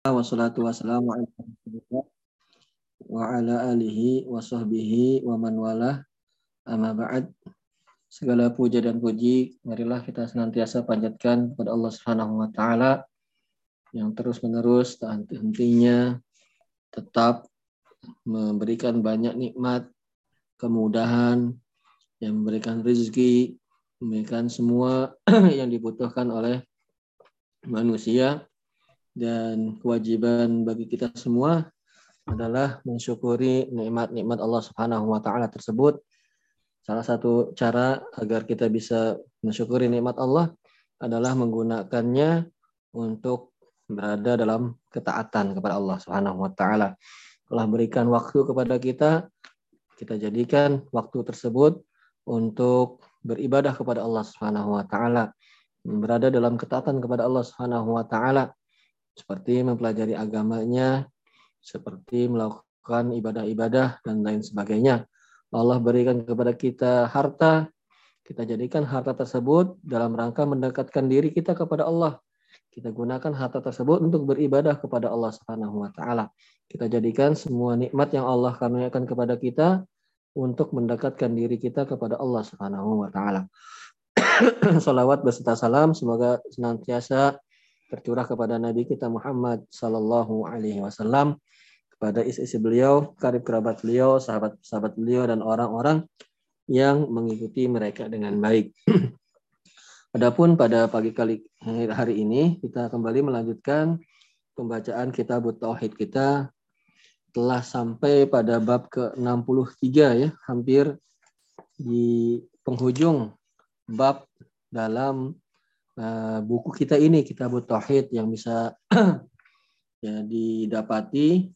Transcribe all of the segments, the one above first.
wassalatu wassalamu ala wa ala alihi wa sahbihi wa man wala amma ba'd. Segala puja dan puji marilah kita senantiasa panjatkan kepada Allah Subhanahu wa taala yang terus-menerus tak henti-hentinya tetap memberikan banyak nikmat, kemudahan, yang memberikan rezeki, memberikan semua yang dibutuhkan oleh manusia dan kewajiban bagi kita semua adalah mensyukuri nikmat-nikmat Allah Subhanahu wa taala tersebut. Salah satu cara agar kita bisa mensyukuri nikmat Allah adalah menggunakannya untuk berada dalam ketaatan kepada Allah Subhanahu wa taala. Telah berikan waktu kepada kita, kita jadikan waktu tersebut untuk beribadah kepada Allah Subhanahu wa taala, berada dalam ketaatan kepada Allah Subhanahu wa taala seperti mempelajari agamanya, seperti melakukan ibadah-ibadah dan lain sebagainya. Allah berikan kepada kita harta, kita jadikan harta tersebut dalam rangka mendekatkan diri kita kepada Allah. Kita gunakan harta tersebut untuk beribadah kepada Allah Subhanahu wa taala. Kita jadikan semua nikmat yang Allah karuniakan kepada kita untuk mendekatkan diri kita kepada Allah Subhanahu wa taala. Salawat beserta salam semoga senantiasa tercurah kepada Nabi kita Muhammad Sallallahu Alaihi Wasallam kepada istri-istri beliau, karib kerabat beliau, sahabat-sahabat beliau dan orang-orang yang mengikuti mereka dengan baik. Adapun pada pagi kali hari ini kita kembali melanjutkan pembacaan kitab Tauhid kita telah sampai pada bab ke-63 ya, hampir di penghujung bab dalam uh, buku kita ini kitab tauhid yang bisa ya didapati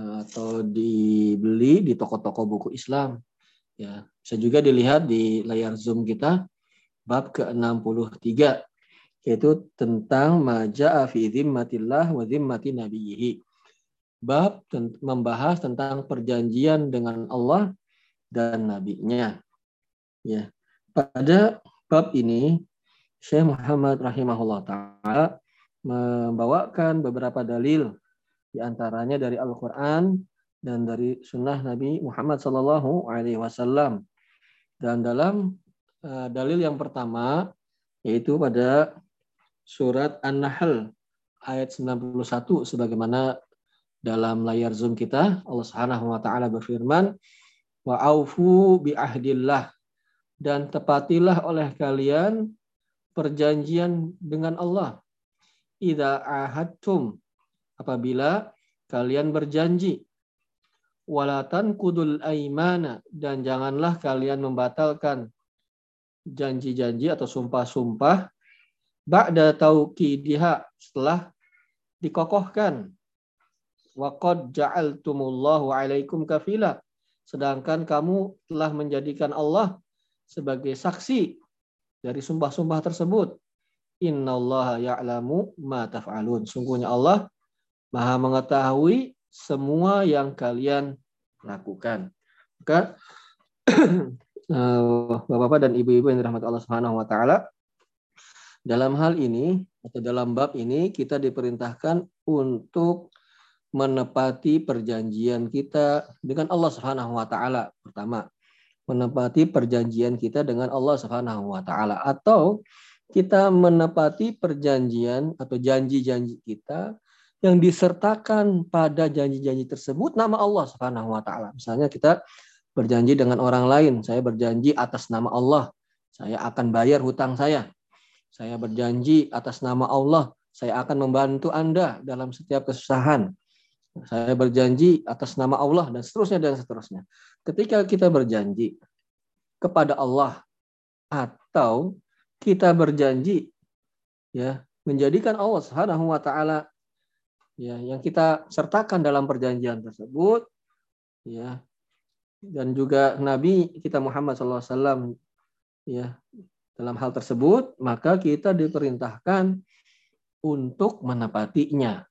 uh, atau dibeli di toko-toko buku Islam ya bisa juga dilihat di layar zoom kita bab ke-63 yaitu tentang maja'a fi zimmatillah wa zimmati nabiyhi. Bab membahas tentang perjanjian dengan Allah dan nabinya. Ya. Pada bab ini Syekh Muhammad rahimahullah taala membawakan beberapa dalil di antaranya dari Al-Qur'an dan dari sunnah Nabi Muhammad sallallahu alaihi wasallam. Dan dalam uh, dalil yang pertama yaitu pada surat An-Nahl ayat 91 sebagaimana dalam layar Zoom kita Allah Subhanahu wa taala berfirman wa aufu bi ahdillah dan tepatilah oleh kalian perjanjian dengan Allah. Idza ahadtum apabila kalian berjanji walatan kudul aimana dan janganlah kalian membatalkan janji-janji atau sumpah-sumpah ba'da tauqidiha setelah dikokohkan waqad ja'altumullahu alaikum kafila sedangkan kamu telah menjadikan Allah sebagai saksi dari sumpah-sumpah tersebut. Innallaha ya'lamu ma taf'alun. Sungguhnya Allah Maha mengetahui semua yang kalian lakukan. Maka eh, Bapak-bapak dan ibu-ibu yang dirahmati Allah Subhanahu wa taala, dalam hal ini atau dalam bab ini kita diperintahkan untuk menepati perjanjian kita dengan Allah Subhanahu wa taala. Pertama, menepati perjanjian kita dengan Allah Subhanahu wa taala atau kita menepati perjanjian atau janji-janji kita yang disertakan pada janji-janji tersebut nama Allah Subhanahu wa taala. Misalnya kita berjanji dengan orang lain, saya berjanji atas nama Allah, saya akan bayar hutang saya. Saya berjanji atas nama Allah, saya akan membantu Anda dalam setiap kesusahan. Saya berjanji atas nama Allah dan seterusnya dan seterusnya. Ketika kita berjanji kepada Allah atau kita berjanji ya menjadikan Allah Subhanahu wa taala ya yang kita sertakan dalam perjanjian tersebut ya dan juga Nabi kita Muhammad SAW ya dalam hal tersebut maka kita diperintahkan untuk menepatinya.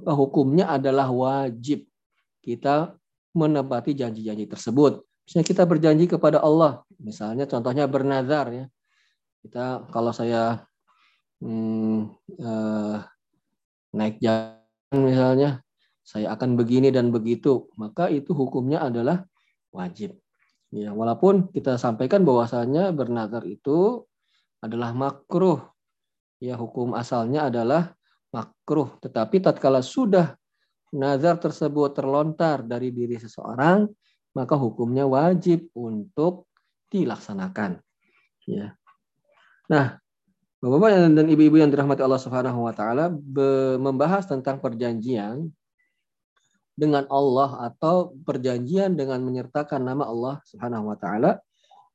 Hukumnya adalah wajib kita menepati janji-janji tersebut. Misalnya kita berjanji kepada Allah, misalnya contohnya bernazar ya. Kita kalau saya hmm, eh, naik misalnya saya akan begini dan begitu, maka itu hukumnya adalah wajib. Ya, walaupun kita sampaikan bahwasanya bernazar itu adalah makruh. Ya, hukum asalnya adalah makruh, tetapi tatkala sudah nazar tersebut terlontar dari diri seseorang, maka hukumnya wajib untuk dilaksanakan. Ya. Nah, Bapak-bapak dan ibu-ibu yang dirahmati Allah Subhanahu wa taala membahas tentang perjanjian dengan Allah atau perjanjian dengan menyertakan nama Allah Subhanahu wa taala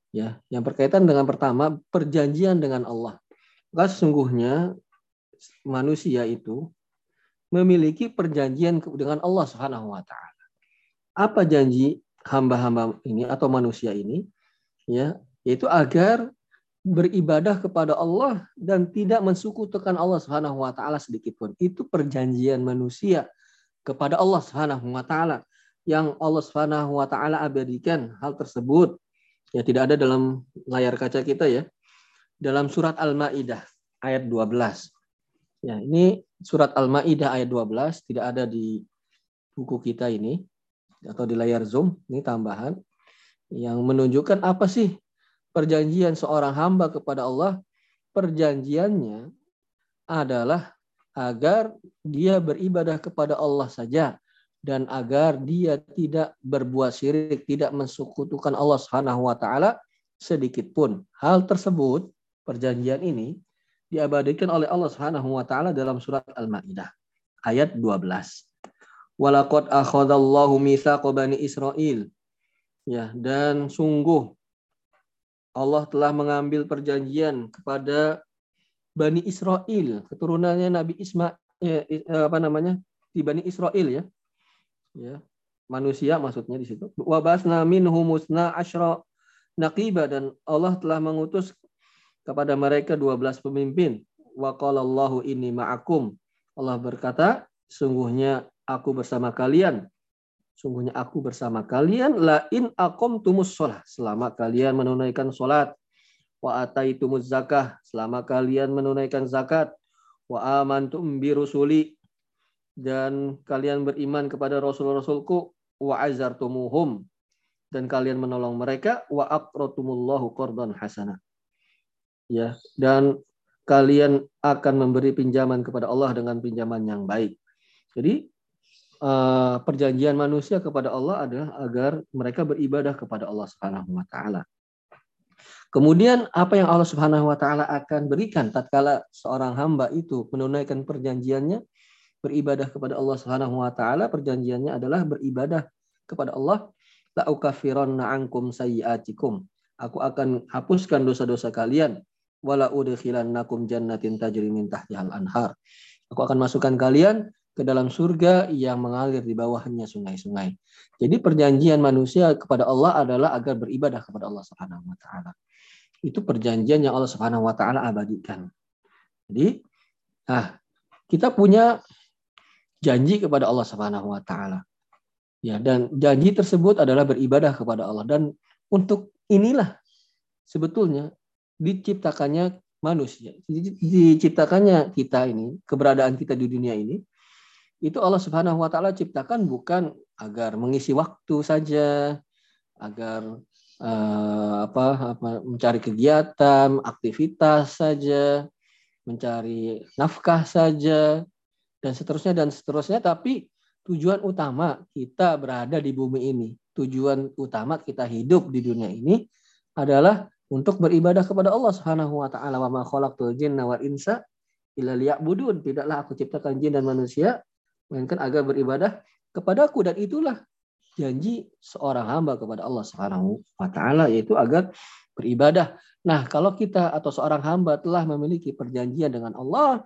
ya yang berkaitan dengan pertama perjanjian dengan Allah. Maka sesungguhnya manusia itu memiliki perjanjian dengan Allah Subhanahu wa taala. Apa janji hamba-hamba ini atau manusia ini? Ya, yaitu agar beribadah kepada Allah dan tidak mensukutukan Allah Subhanahu wa taala sedikit pun. Itu perjanjian manusia kepada Allah Subhanahu wa taala yang Allah Subhanahu wa taala abadikan hal tersebut. Ya tidak ada dalam layar kaca kita ya. Dalam surat Al-Maidah ayat 12. Ya, ini surat Al-Maidah ayat 12 tidak ada di buku kita ini atau di layar Zoom, ini tambahan yang menunjukkan apa sih perjanjian seorang hamba kepada Allah, perjanjiannya adalah agar dia beribadah kepada Allah saja dan agar dia tidak berbuat syirik, tidak mensukutukan Allah Subhanahu wa sedikit pun. Hal tersebut, perjanjian ini diabadikan oleh Allah Subhanahu wa taala dalam surat Al-Maidah ayat 12. Walaqad akhadallahu mitsaqa bani Israil. Ya, dan sungguh Allah telah mengambil perjanjian kepada Bani Israel, keturunannya Nabi Ismail, ya, apa namanya, di Bani Israel ya, ya manusia maksudnya di situ. Wabasna minhum musna asyra naqiba dan Allah telah mengutus kepada mereka 12 pemimpin. Wa Allahu inni ma'akum. Allah berkata, sungguhnya aku bersama kalian. Sungguhnya aku bersama kalian la in akom tumus sholat selama kalian menunaikan sholat wa ataitumuz zakah. Selama kalian menunaikan zakat. Wa amantum bi rusuli. Dan kalian beriman kepada rasul-rasulku wa azartumuhum. Dan kalian menolong mereka wa aqratumullahu qardan hasana ya dan kalian akan memberi pinjaman kepada Allah dengan pinjaman yang baik jadi uh, perjanjian manusia kepada Allah adalah agar mereka beribadah kepada Allah Subhanahu wa taala. Kemudian apa yang Allah Subhanahu wa taala akan berikan tatkala seorang hamba itu menunaikan perjanjiannya beribadah kepada Allah Subhanahu wa taala, perjanjiannya adalah beribadah kepada Allah la ankum sayyiatikum. Aku akan hapuskan dosa-dosa kalian wala udkhilannakum jannatin tajri min tahtihal anhar. Aku akan masukkan kalian ke dalam surga yang mengalir di bawahnya sungai-sungai. Jadi perjanjian manusia kepada Allah adalah agar beribadah kepada Allah Subhanahu wa taala. Itu perjanjian yang Allah Subhanahu wa taala abadikan. Jadi nah, kita punya janji kepada Allah Subhanahu wa taala. Ya, dan janji tersebut adalah beribadah kepada Allah dan untuk inilah sebetulnya diciptakannya manusia, diciptakannya kita ini, keberadaan kita di dunia ini itu Allah Subhanahu wa taala ciptakan bukan agar mengisi waktu saja, agar uh, apa, apa mencari kegiatan, aktivitas saja, mencari nafkah saja dan seterusnya dan seterusnya. Tapi tujuan utama kita berada di bumi ini, tujuan utama kita hidup di dunia ini adalah untuk beribadah kepada Allah Subhanahu wa taala wa ma khalaqtul jinna wal insa illa liya'budun. Tidaklah aku ciptakan jin dan manusia melainkan agar beribadah kepadaku dan itulah janji seorang hamba kepada Allah Subhanahu wa taala yaitu agar beribadah. Nah, kalau kita atau seorang hamba telah memiliki perjanjian dengan Allah,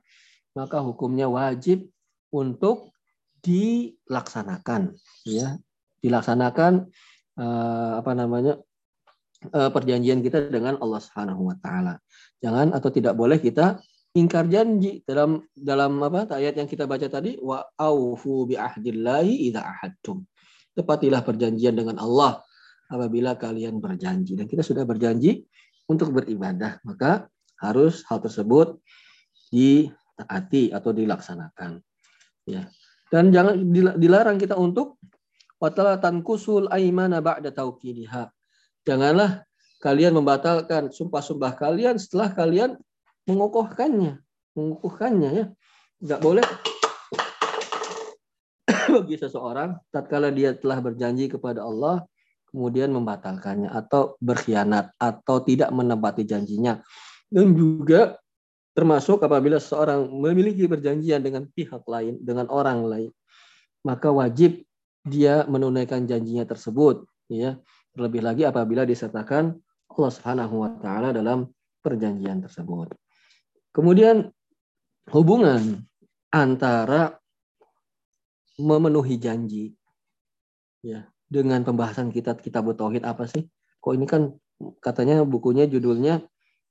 maka hukumnya wajib untuk dilaksanakan ya. Dilaksanakan uh, apa namanya? Uh, perjanjian kita dengan Allah Subhanahu wa taala. Jangan atau tidak boleh kita ingkar janji dalam dalam apa ayat yang kita baca tadi wa aufu bi ahdillahi idza ahadtum. Tepatilah perjanjian dengan Allah apabila kalian berjanji dan kita sudah berjanji untuk beribadah, maka harus hal tersebut ditaati atau dilaksanakan. Ya. Dan jangan dilarang kita untuk watala tankusul aimana ba'da tauqidiha. Janganlah kalian membatalkan sumpah-sumpah kalian setelah kalian mengukuhkannya, mengukuhkannya ya. Enggak boleh bagi seseorang tatkala dia telah berjanji kepada Allah kemudian membatalkannya atau berkhianat atau tidak menepati janjinya. Dan juga termasuk apabila seseorang memiliki perjanjian dengan pihak lain, dengan orang lain, maka wajib dia menunaikan janjinya tersebut, ya. Terlebih lagi apabila disertakan Allah Subhanahu wa taala dalam perjanjian tersebut. Kemudian hubungan antara memenuhi janji ya dengan pembahasan kita kitab tauhid apa sih? Kok ini kan katanya bukunya judulnya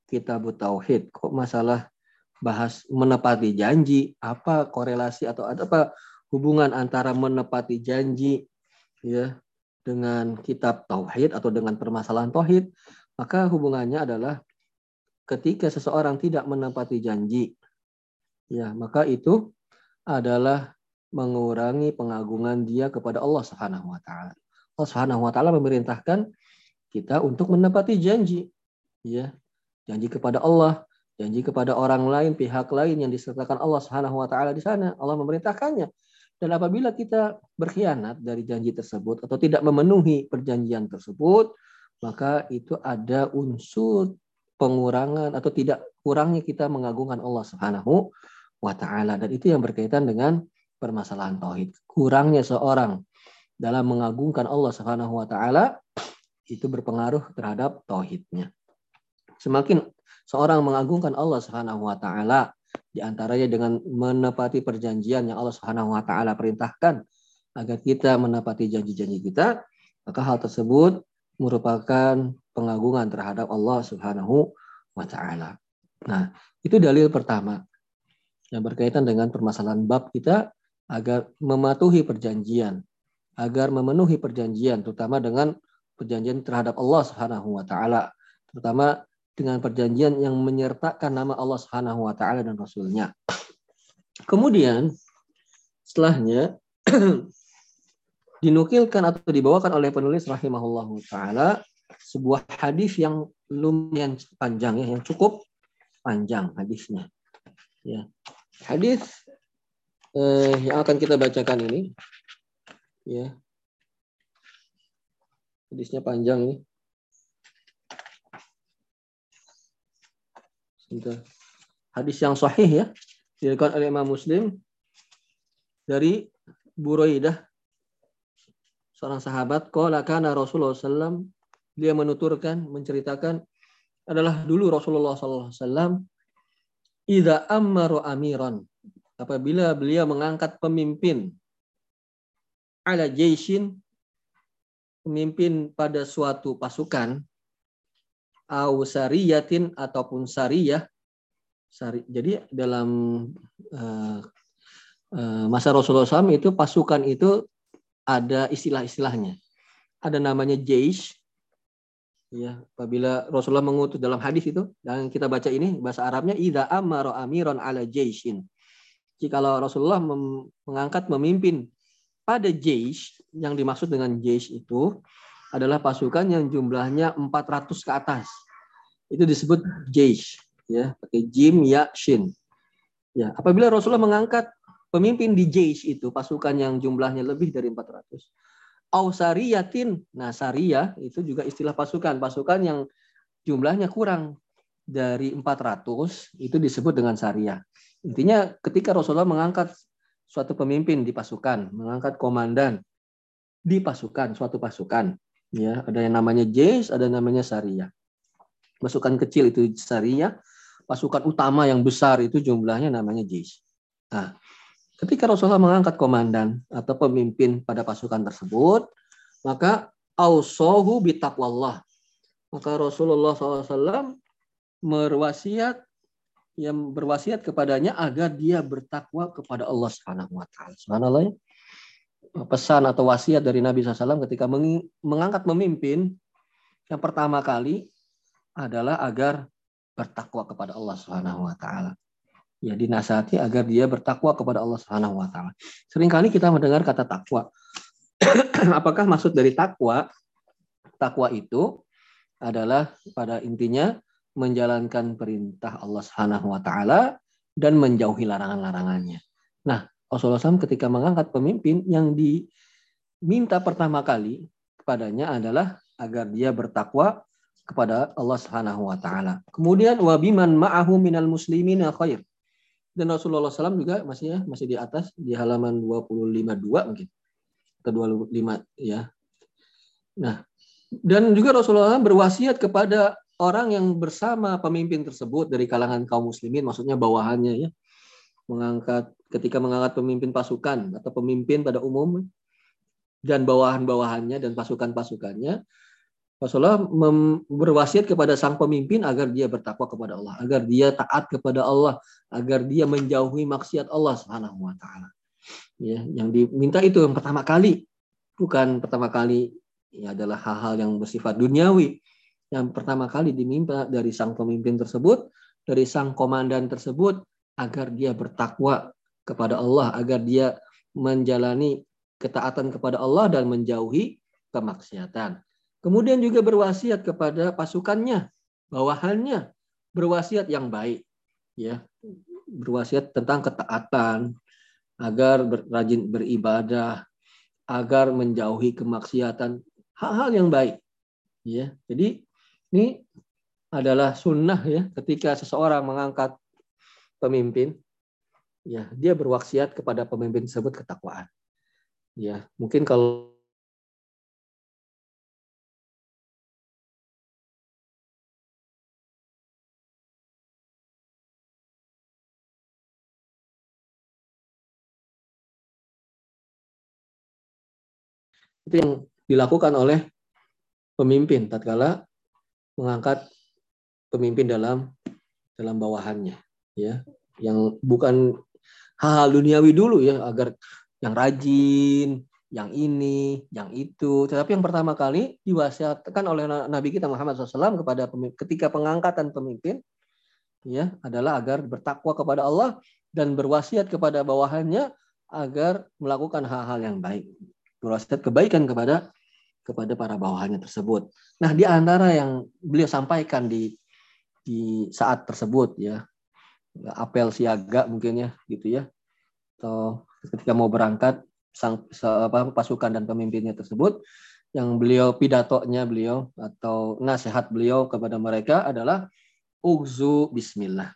kitab tauhid. Kok masalah bahas menepati janji? Apa korelasi atau ada apa hubungan antara menepati janji ya dengan kitab tauhid atau dengan permasalahan tauhid? Maka hubungannya adalah ketika seseorang tidak menepati janji ya maka itu adalah mengurangi pengagungan dia kepada Allah Subhanahu wa taala. Allah Subhanahu wa taala memerintahkan kita untuk menepati janji. Ya. Janji kepada Allah, janji kepada orang lain, pihak lain yang disertakan Allah Subhanahu wa taala di sana. Allah memerintahkannya. Dan apabila kita berkhianat dari janji tersebut atau tidak memenuhi perjanjian tersebut, maka itu ada unsur pengurangan atau tidak kurangnya kita mengagungkan Allah Subhanahu wa taala dan itu yang berkaitan dengan permasalahan tauhid. Kurangnya seorang dalam mengagungkan Allah Subhanahu wa taala itu berpengaruh terhadap tauhidnya. Semakin seorang mengagungkan Allah Subhanahu wa taala di antaranya dengan menepati perjanjian yang Allah Subhanahu wa taala perintahkan agar kita menepati janji-janji kita, maka hal tersebut merupakan pengagungan terhadap Allah Subhanahu wa taala. Nah, itu dalil pertama yang berkaitan dengan permasalahan bab kita agar mematuhi perjanjian agar memenuhi perjanjian terutama dengan perjanjian terhadap Allah Subhanahu wa taala terutama dengan perjanjian yang menyertakan nama Allah Subhanahu wa taala dan rasulnya. Kemudian setelahnya dinukilkan atau dibawakan oleh penulis rahimahullahu taala sebuah hadis yang lumayan panjang ya, yang cukup panjang hadisnya. Ya. Hadis eh, yang akan kita bacakan ini Ya. Hadisnya panjang nih. Sebentar. Hadis yang sahih ya. Diriwayatkan oleh Imam Muslim dari Buraidah seorang sahabat qala kana Rasulullah SAW dia menuturkan menceritakan adalah dulu Rasulullah SAW idza ammaru amiran apabila beliau mengangkat pemimpin ala jaishin pemimpin pada suatu pasukan au sariyatin ataupun sariyah. Sari, jadi dalam uh, uh, masa Rasulullah SAW itu pasukan itu ada istilah-istilahnya. Ada namanya jaish ya apabila Rasulullah mengutus dalam hadis itu dan kita baca ini bahasa Arabnya ida amaro amiron ala jaishin jika Rasulullah mengangkat memimpin pada Jaish, yang dimaksud dengan Jaish itu adalah pasukan yang jumlahnya 400 ke atas. Itu disebut Jaish. Ya, pakai Jim, Ya, Shin. Ya, apabila Rasulullah mengangkat pemimpin di Jaish itu, pasukan yang jumlahnya lebih dari 400. Ausariyatin, nah Sariyah itu juga istilah pasukan. Pasukan yang jumlahnya kurang dari 400 itu disebut dengan Sariyah. Intinya ketika Rasulullah mengangkat suatu pemimpin di pasukan, mengangkat komandan di pasukan, suatu pasukan. Ya, ada yang namanya Jais, ada yang namanya Saria. Pasukan kecil itu Saria, pasukan utama yang besar itu jumlahnya namanya Jais. Nah, ketika Rasulullah mengangkat komandan atau pemimpin pada pasukan tersebut, maka ausohu bitaqwallah. Maka Rasulullah SAW merwasiat yang berwasiat kepadanya agar dia bertakwa kepada Allah Subhanahu wa taala. Subhanallah. Ya. Pesan atau wasiat dari Nabi SAW ketika mengangkat memimpin yang pertama kali adalah agar bertakwa kepada Allah Subhanahu wa taala. Ya, dinasihati agar dia bertakwa kepada Allah Subhanahu wa taala. Seringkali kita mendengar kata takwa. Apakah maksud dari takwa? Takwa itu adalah pada intinya menjalankan perintah Allah Subhanahu wa taala dan menjauhi larangan-larangannya. Nah, Rasulullah SAW ketika mengangkat pemimpin yang diminta pertama kali kepadanya adalah agar dia bertakwa kepada Allah Subhanahu wa taala. Kemudian wabiman ma'ahu minal muslimin khair. Dan Rasulullah SAW juga masih ya, masih di atas di halaman 252 mungkin atau 25 ya. Nah, dan juga Rasulullah SAW berwasiat kepada orang yang bersama pemimpin tersebut dari kalangan kaum muslimin maksudnya bawahannya ya mengangkat ketika mengangkat pemimpin pasukan atau pemimpin pada umum dan bawahan-bawahannya dan pasukan-pasukannya Rasulullah berwasiat kepada sang pemimpin agar dia bertakwa kepada Allah, agar dia taat kepada Allah, agar dia menjauhi maksiat Allah Subhanahu wa taala. Ya, yang diminta itu yang pertama kali, bukan pertama kali ya adalah hal-hal yang bersifat duniawi. Yang pertama kali diminta dari sang pemimpin tersebut, dari sang komandan tersebut agar dia bertakwa kepada Allah, agar dia menjalani ketaatan kepada Allah dan menjauhi kemaksiatan. Kemudian juga berwasiat kepada pasukannya, bawahannya, berwasiat yang baik, ya, berwasiat tentang ketaatan, agar rajin beribadah, agar menjauhi kemaksiatan, hal-hal yang baik, ya. Jadi ini adalah sunnah ya ketika seseorang mengangkat pemimpin ya dia berwaksiat kepada pemimpin tersebut ketakwaan. Ya mungkin kalau itu yang dilakukan oleh pemimpin tatkala mengangkat pemimpin dalam dalam bawahannya ya. Yang bukan hal-hal duniawi dulu ya agar yang rajin yang ini, yang itu. Tetapi yang pertama kali diwasiatkan oleh Nabi kita Muhammad SAW kepada ketika pengangkatan pemimpin, ya adalah agar bertakwa kepada Allah dan berwasiat kepada bawahannya agar melakukan hal-hal yang baik, berwasiat kebaikan kepada kepada para bawahannya tersebut. Nah, di antara yang beliau sampaikan di di saat tersebut ya, apel siaga mungkin ya gitu ya. Atau ketika mau berangkat sang apa, pasukan dan pemimpinnya tersebut yang beliau pidatonya beliau atau nasihat beliau kepada mereka adalah uzu bismillah.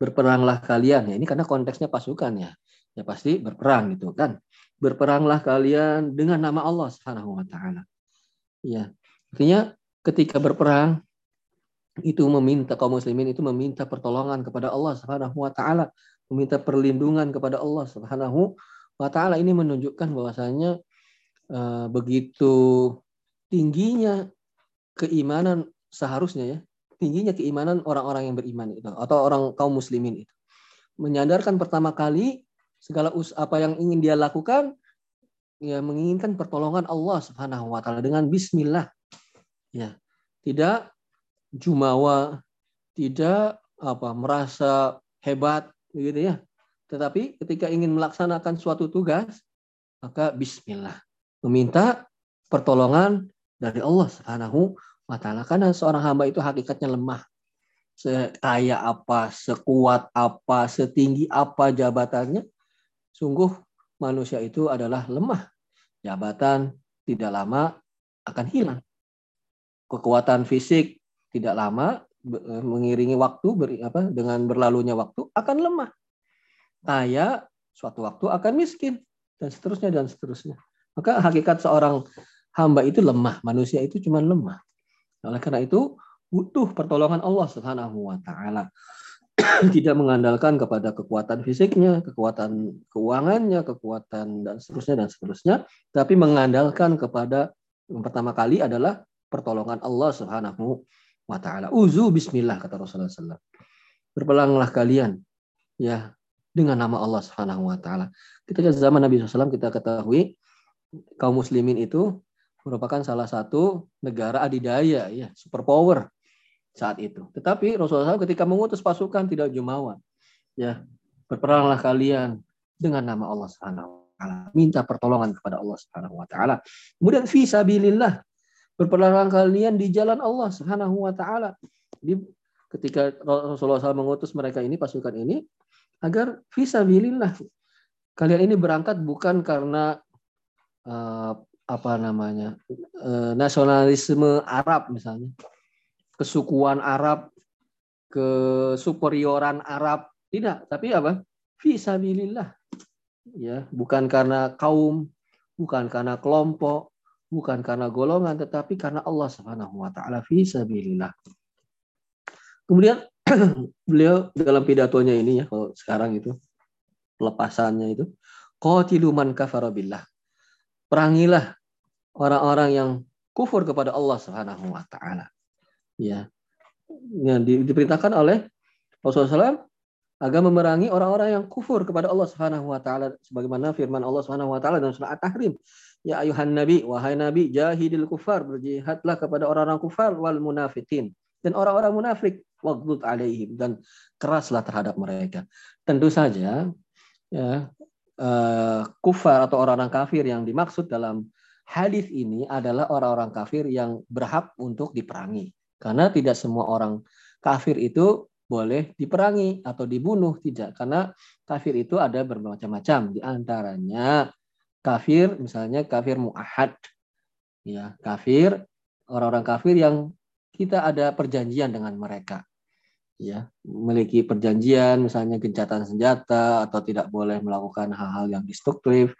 Berperanglah kalian. Ya ini karena konteksnya pasukan ya. Ya pasti berperang gitu kan. Berperanglah kalian dengan nama Allah Subhanahu wa taala. Ya artinya ketika berperang itu meminta kaum muslimin itu meminta pertolongan kepada Allah Subhanahu wa taala, meminta perlindungan kepada Allah Subhanahu wa taala ini menunjukkan bahwasanya uh, begitu tingginya keimanan seharusnya ya, tingginya keimanan orang-orang yang beriman itu atau orang kaum muslimin itu. Menyadarkan pertama kali segala us apa yang ingin dia lakukan ya menginginkan pertolongan Allah Subhanahu wa taala dengan bismillah. Ya. Tidak jumawa, tidak apa merasa hebat begitu ya. Tetapi ketika ingin melaksanakan suatu tugas, maka bismillah, meminta pertolongan dari Allah Subhanahu wa taala karena seorang hamba itu hakikatnya lemah. Sekaya apa, sekuat apa, setinggi apa jabatannya, sungguh manusia itu adalah lemah. Jabatan tidak lama akan hilang. Kekuatan fisik tidak lama eh, mengiringi waktu ber, apa, dengan berlalunya waktu akan lemah. Kaya suatu waktu akan miskin dan seterusnya dan seterusnya. Maka hakikat seorang hamba itu lemah, manusia itu cuma lemah. Oleh karena itu butuh pertolongan Allah Subhanahu wa taala. Tidak mengandalkan kepada kekuatan fisiknya, kekuatan keuangannya, kekuatan dan seterusnya dan seterusnya, tapi mengandalkan kepada yang pertama kali adalah pertolongan Allah Subhanahu taala. Uzu bismillah kata Rasulullah SAW. Berpelanglah kalian ya dengan nama Allah Subhanahu wa taala. Ketika zaman Nabi SAW kita ketahui kaum muslimin itu merupakan salah satu negara adidaya ya, superpower saat itu. Tetapi Rasulullah SAW ketika mengutus pasukan tidak jumawa. Ya, berperanglah kalian dengan nama Allah Subhanahu wa taala. Minta pertolongan kepada Allah Subhanahu wa taala. Kemudian fi sabilillah. Berperanglah kalian di jalan Allah Subhanahu wa taala. Ketika Rasulullah SAW mengutus mereka ini pasukan ini agar fi sabilillah. Kalian ini berangkat bukan karena uh, apa namanya? Uh, nasionalisme Arab misalnya. Kesukuan Arab, kesuperioran Arab tidak, tapi apa? Fisabilillah. Ya, bukan karena kaum, bukan karena kelompok, bukan karena golongan, tetapi karena Allah Subhanahu wa taala fisabilillah. Kemudian beliau dalam pidatonya ini ya, kalau sekarang itu pelepasannya itu qatilu man kafara billah. Perangilah orang-orang yang kufur kepada Allah Subhanahu wa taala. Ya. Yang diperintahkan oleh Rasulullah SAW agar memerangi orang-orang yang kufur kepada Allah Subhanahu wa taala. Sebagaimana firman Allah Subhanahu wa taala dalam surah At-Tahrim. Ya ayuhan nabi wahai nabi jahidil kufar berjihadlah kepada orang-orang kufar wal munafikin. Dan orang-orang munafik waghdud alaihim. Dan keraslah terhadap mereka. Tentu saja ya uh, kufar atau orang-orang kafir yang dimaksud dalam hadis ini adalah orang-orang kafir yang berhak untuk diperangi. Karena tidak semua orang kafir itu boleh diperangi atau dibunuh tidak. Karena kafir itu ada bermacam-macam. Di antaranya kafir misalnya kafir muahad. Ya kafir orang-orang kafir yang kita ada perjanjian dengan mereka. Ya memiliki perjanjian misalnya gencatan senjata atau tidak boleh melakukan hal-hal yang destruktif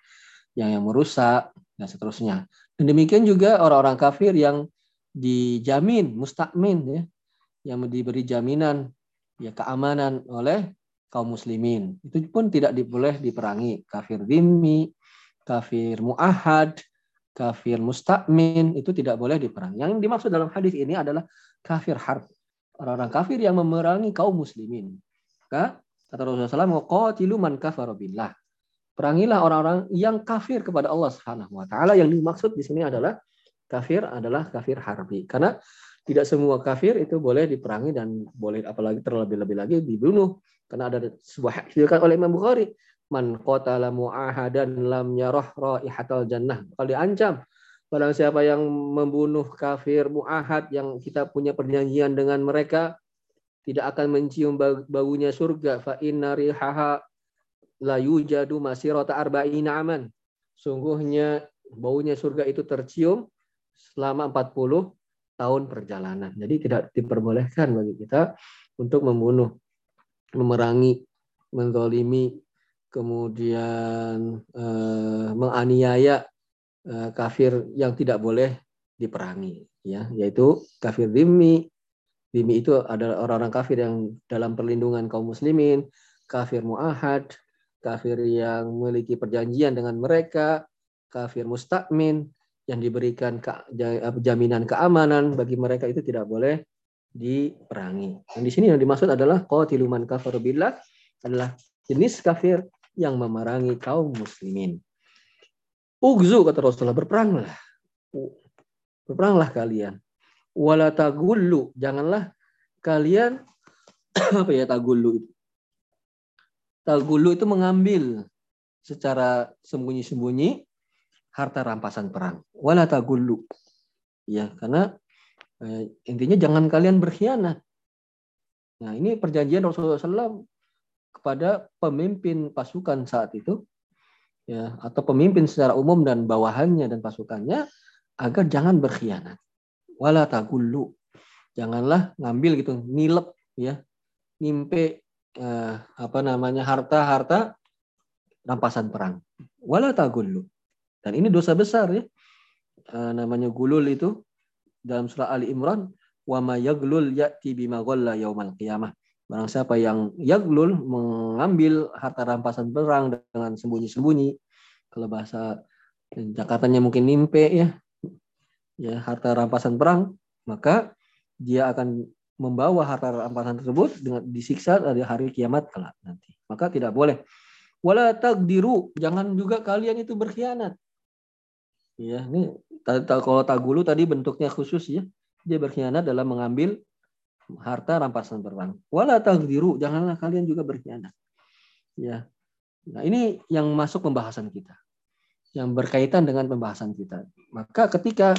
yang yang merusak dan seterusnya. Dan demikian juga orang-orang kafir yang dijamin mustakmin ya. Yang diberi jaminan ya keamanan oleh kaum muslimin. Itu pun tidak boleh diperangi. Kafir dhimmi, kafir muahad, kafir mustakmin itu tidak boleh diperangi. Yang dimaksud dalam hadis ini adalah kafir harb. Orang-orang kafir yang memerangi kaum muslimin. Kata Rasulullah SAW, qatilu man kafara. Perangilah orang-orang yang kafir kepada Allah Subhanahu wa taala. Yang dimaksud di sini adalah kafir adalah kafir harbi. Karena tidak semua kafir itu boleh diperangi dan boleh apalagi terlebih-lebih lagi dibunuh. Karena ada sebuah hadis oleh Imam Bukhari man qatala mu'ahadan lam yarah raihatal jannah. Kalau diancam. Barang siapa yang membunuh kafir mu'ahad yang kita punya perjanjian dengan mereka tidak akan mencium baunya surga. Fa inna rihaha la yujadu masirata arba'ina aman. Sungguhnya baunya surga itu tercium selama 40 tahun perjalanan. Jadi tidak diperbolehkan bagi kita untuk membunuh, memerangi, menzolimi, kemudian eh, menganiaya eh, kafir yang tidak boleh diperangi, ya, yaitu kafir dimi. Dimi itu adalah orang-orang kafir yang dalam perlindungan kaum muslimin, kafir muahad, kafir yang memiliki perjanjian dengan mereka, kafir mustakmin, yang diberikan jaminan keamanan bagi mereka itu tidak boleh diperangi. Dan di sini yang dimaksud adalah qatiluman kafir billah adalah jenis kafir yang memerangi kaum muslimin. Ugzu kata Rasulullah berperanglah. Berperanglah kalian. Wala tagullu, janganlah kalian apa ya tagullu itu? Tagullu itu mengambil secara sembunyi-sembunyi harta rampasan perang. Wala tagullu. Ya, karena eh, intinya jangan kalian berkhianat. Nah, ini perjanjian Rasulullah SAW kepada pemimpin pasukan saat itu ya atau pemimpin secara umum dan bawahannya dan pasukannya agar jangan berkhianat. Wala tagullu. Janganlah ngambil gitu, nilep ya. Nimpe eh, apa namanya harta-harta rampasan perang. Wala tagullu. Dan ini dosa besar ya. E, namanya gulul itu dalam surah Ali Imran, wa ma yaglul ya'ti bima ghalla yaumal qiyamah. Barang siapa yang yaglul mengambil harta rampasan perang dengan sembunyi-sembunyi, kalau bahasa Jakartanya mungkin nimpe ya, ya harta rampasan perang, maka dia akan membawa harta rampasan tersebut dengan disiksa di hari kiamat kelak nanti. Maka tidak boleh. Wala takdiru, jangan juga kalian itu berkhianat. Ya, ini kalau tagulu tadi bentuknya khusus ya. Dia berkhianat dalam mengambil harta rampasan perang. Wala tagdiru, janganlah kalian juga berkhianat. Ya. Nah, ini yang masuk pembahasan kita. Yang berkaitan dengan pembahasan kita. Maka ketika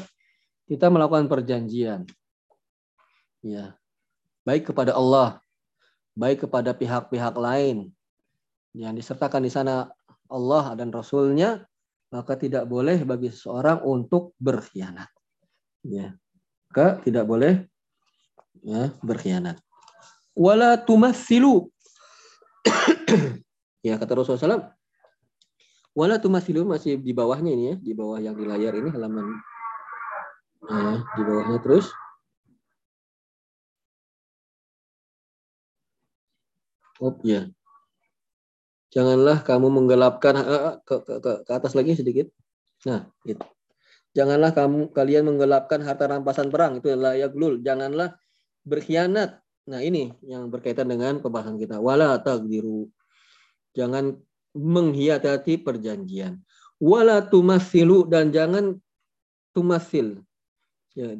kita melakukan perjanjian ya, baik kepada Allah, baik kepada pihak-pihak lain yang disertakan di sana Allah dan Rasulnya, maka tidak boleh bagi seseorang untuk berkhianat. Ya. Maka tidak boleh ya, berkhianat. Wala tumassilu. ya kata Rasulullah SAW, wala tumassilu masih di bawahnya ini ya, di bawah yang di layar ini halaman ya, di bawahnya terus. Oh ya. Janganlah kamu menggelapkan ke, ke, ke, ke atas lagi sedikit. Nah, gitu. Janganlah kamu kalian menggelapkan harta rampasan perang itu adalah ya glul. Janganlah berkhianat. Nah, ini yang berkaitan dengan pembahasan kita. Wala tagdiru. Jangan menghianati perjanjian. Wala tumasilu dan jangan tumasil. Ya.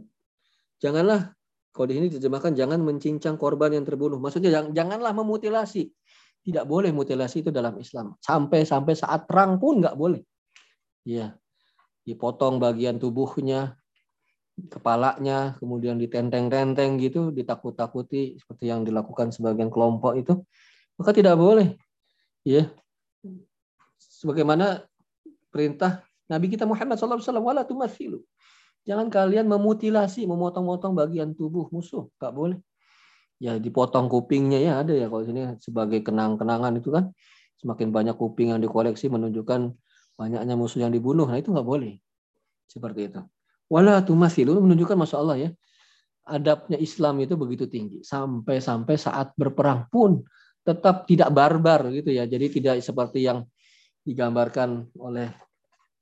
Janganlah kalau di sini diterjemahkan jangan mencincang korban yang terbunuh. Maksudnya jangan, janganlah memutilasi. Tidak boleh mutilasi itu dalam Islam. Sampai sampai saat perang pun nggak boleh. Ya, dipotong bagian tubuhnya, kepalanya, kemudian ditenteng-tenteng gitu, ditakut-takuti seperti yang dilakukan sebagian kelompok itu, maka tidak boleh. Ya. Sebagaimana perintah Nabi kita Muhammad SAW, wala tumathilu. Jangan kalian memutilasi, memotong-motong bagian tubuh musuh, nggak boleh. Ya dipotong kupingnya ya ada ya kalau sini sebagai kenang-kenangan itu kan semakin banyak kuping yang dikoleksi menunjukkan banyaknya musuh yang dibunuh. Nah itu nggak boleh. Seperti itu. Wala tumasilu menunjukkan Masya Allah ya. Adabnya Islam itu begitu tinggi. Sampai-sampai saat berperang pun tetap tidak barbar gitu ya. Jadi tidak seperti yang digambarkan oleh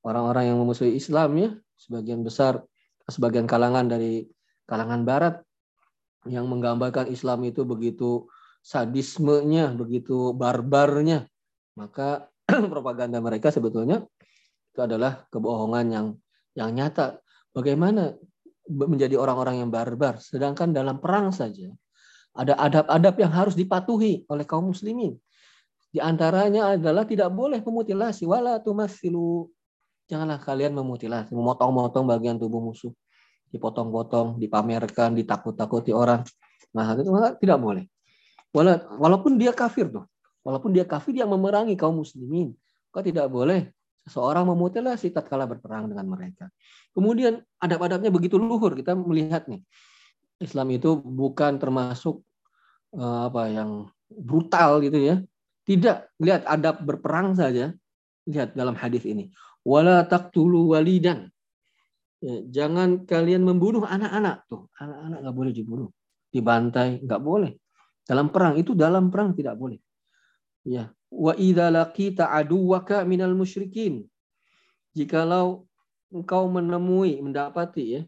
orang-orang yang memusuhi Islam ya. Sebagian besar, sebagian kalangan dari kalangan barat yang menggambarkan Islam itu begitu sadismenya, begitu barbarnya. Maka propaganda mereka sebetulnya itu adalah kebohongan yang yang nyata. Bagaimana menjadi orang-orang yang barbar, sedangkan dalam perang saja ada adab-adab yang harus dipatuhi oleh kaum muslimin. Di antaranya adalah tidak boleh memutilasi wala tumasilu. Janganlah kalian memutilasi, memotong-motong bagian tubuh musuh. Dipotong-potong, dipamerkan, ditakut-takuti orang. Nah, itu tidak boleh. Walaupun dia kafir tuh. Walaupun dia kafir yang memerangi kaum muslimin, kok tidak boleh seseorang memutilasi tatkala berperang dengan mereka. Kemudian adab-adabnya begitu luhur kita melihat nih. Islam itu bukan termasuk uh, apa yang brutal gitu ya. Tidak, lihat adab berperang saja. Lihat dalam hadis ini. Wala taqtulu walidan. Ya, jangan kalian membunuh anak-anak tuh. Anak-anak nggak boleh dibunuh, dibantai nggak boleh. Dalam perang itu dalam perang tidak boleh. Ya, wa laqita aduwaka minal musyrikin. Jikalau engkau menemui, mendapati ya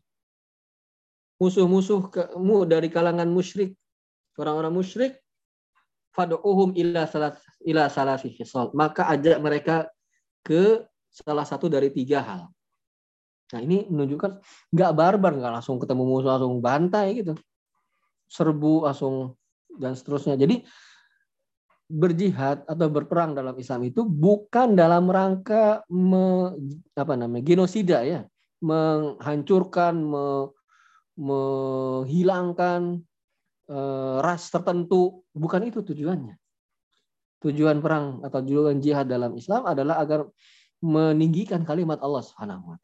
musuh-musuh kamu dari kalangan musyrik, orang-orang musyrik, fad'uhum ila salat ila salasi. Maka ajak mereka ke salah satu dari tiga hal. Nah ini menunjukkan nggak barbar, nggak langsung ketemu musuh langsung bantai gitu, serbu langsung dan seterusnya. Jadi berjihad atau berperang dalam Islam itu bukan dalam rangka me, apa namanya genosida ya, menghancurkan, me, menghilangkan e, ras tertentu, bukan itu tujuannya. Tujuan perang atau tujuan jihad dalam Islam adalah agar meninggikan kalimat Allah Subhanahu wa.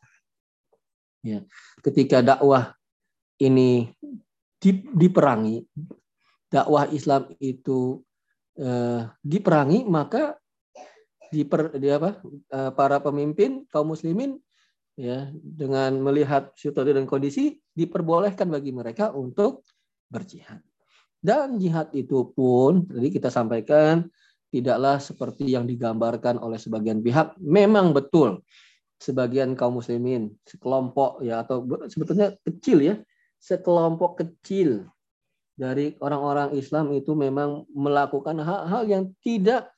Ya. Ketika dakwah ini diperangi, dakwah Islam itu eh, diperangi maka di, per, di apa eh, para pemimpin kaum muslimin ya dengan melihat situasi dan kondisi diperbolehkan bagi mereka untuk berjihad. Dan jihad itu pun tadi kita sampaikan tidaklah seperti yang digambarkan oleh sebagian pihak. Memang betul sebagian kaum muslimin, sekelompok ya atau sebetulnya kecil ya, sekelompok kecil dari orang-orang Islam itu memang melakukan hal-hal yang tidak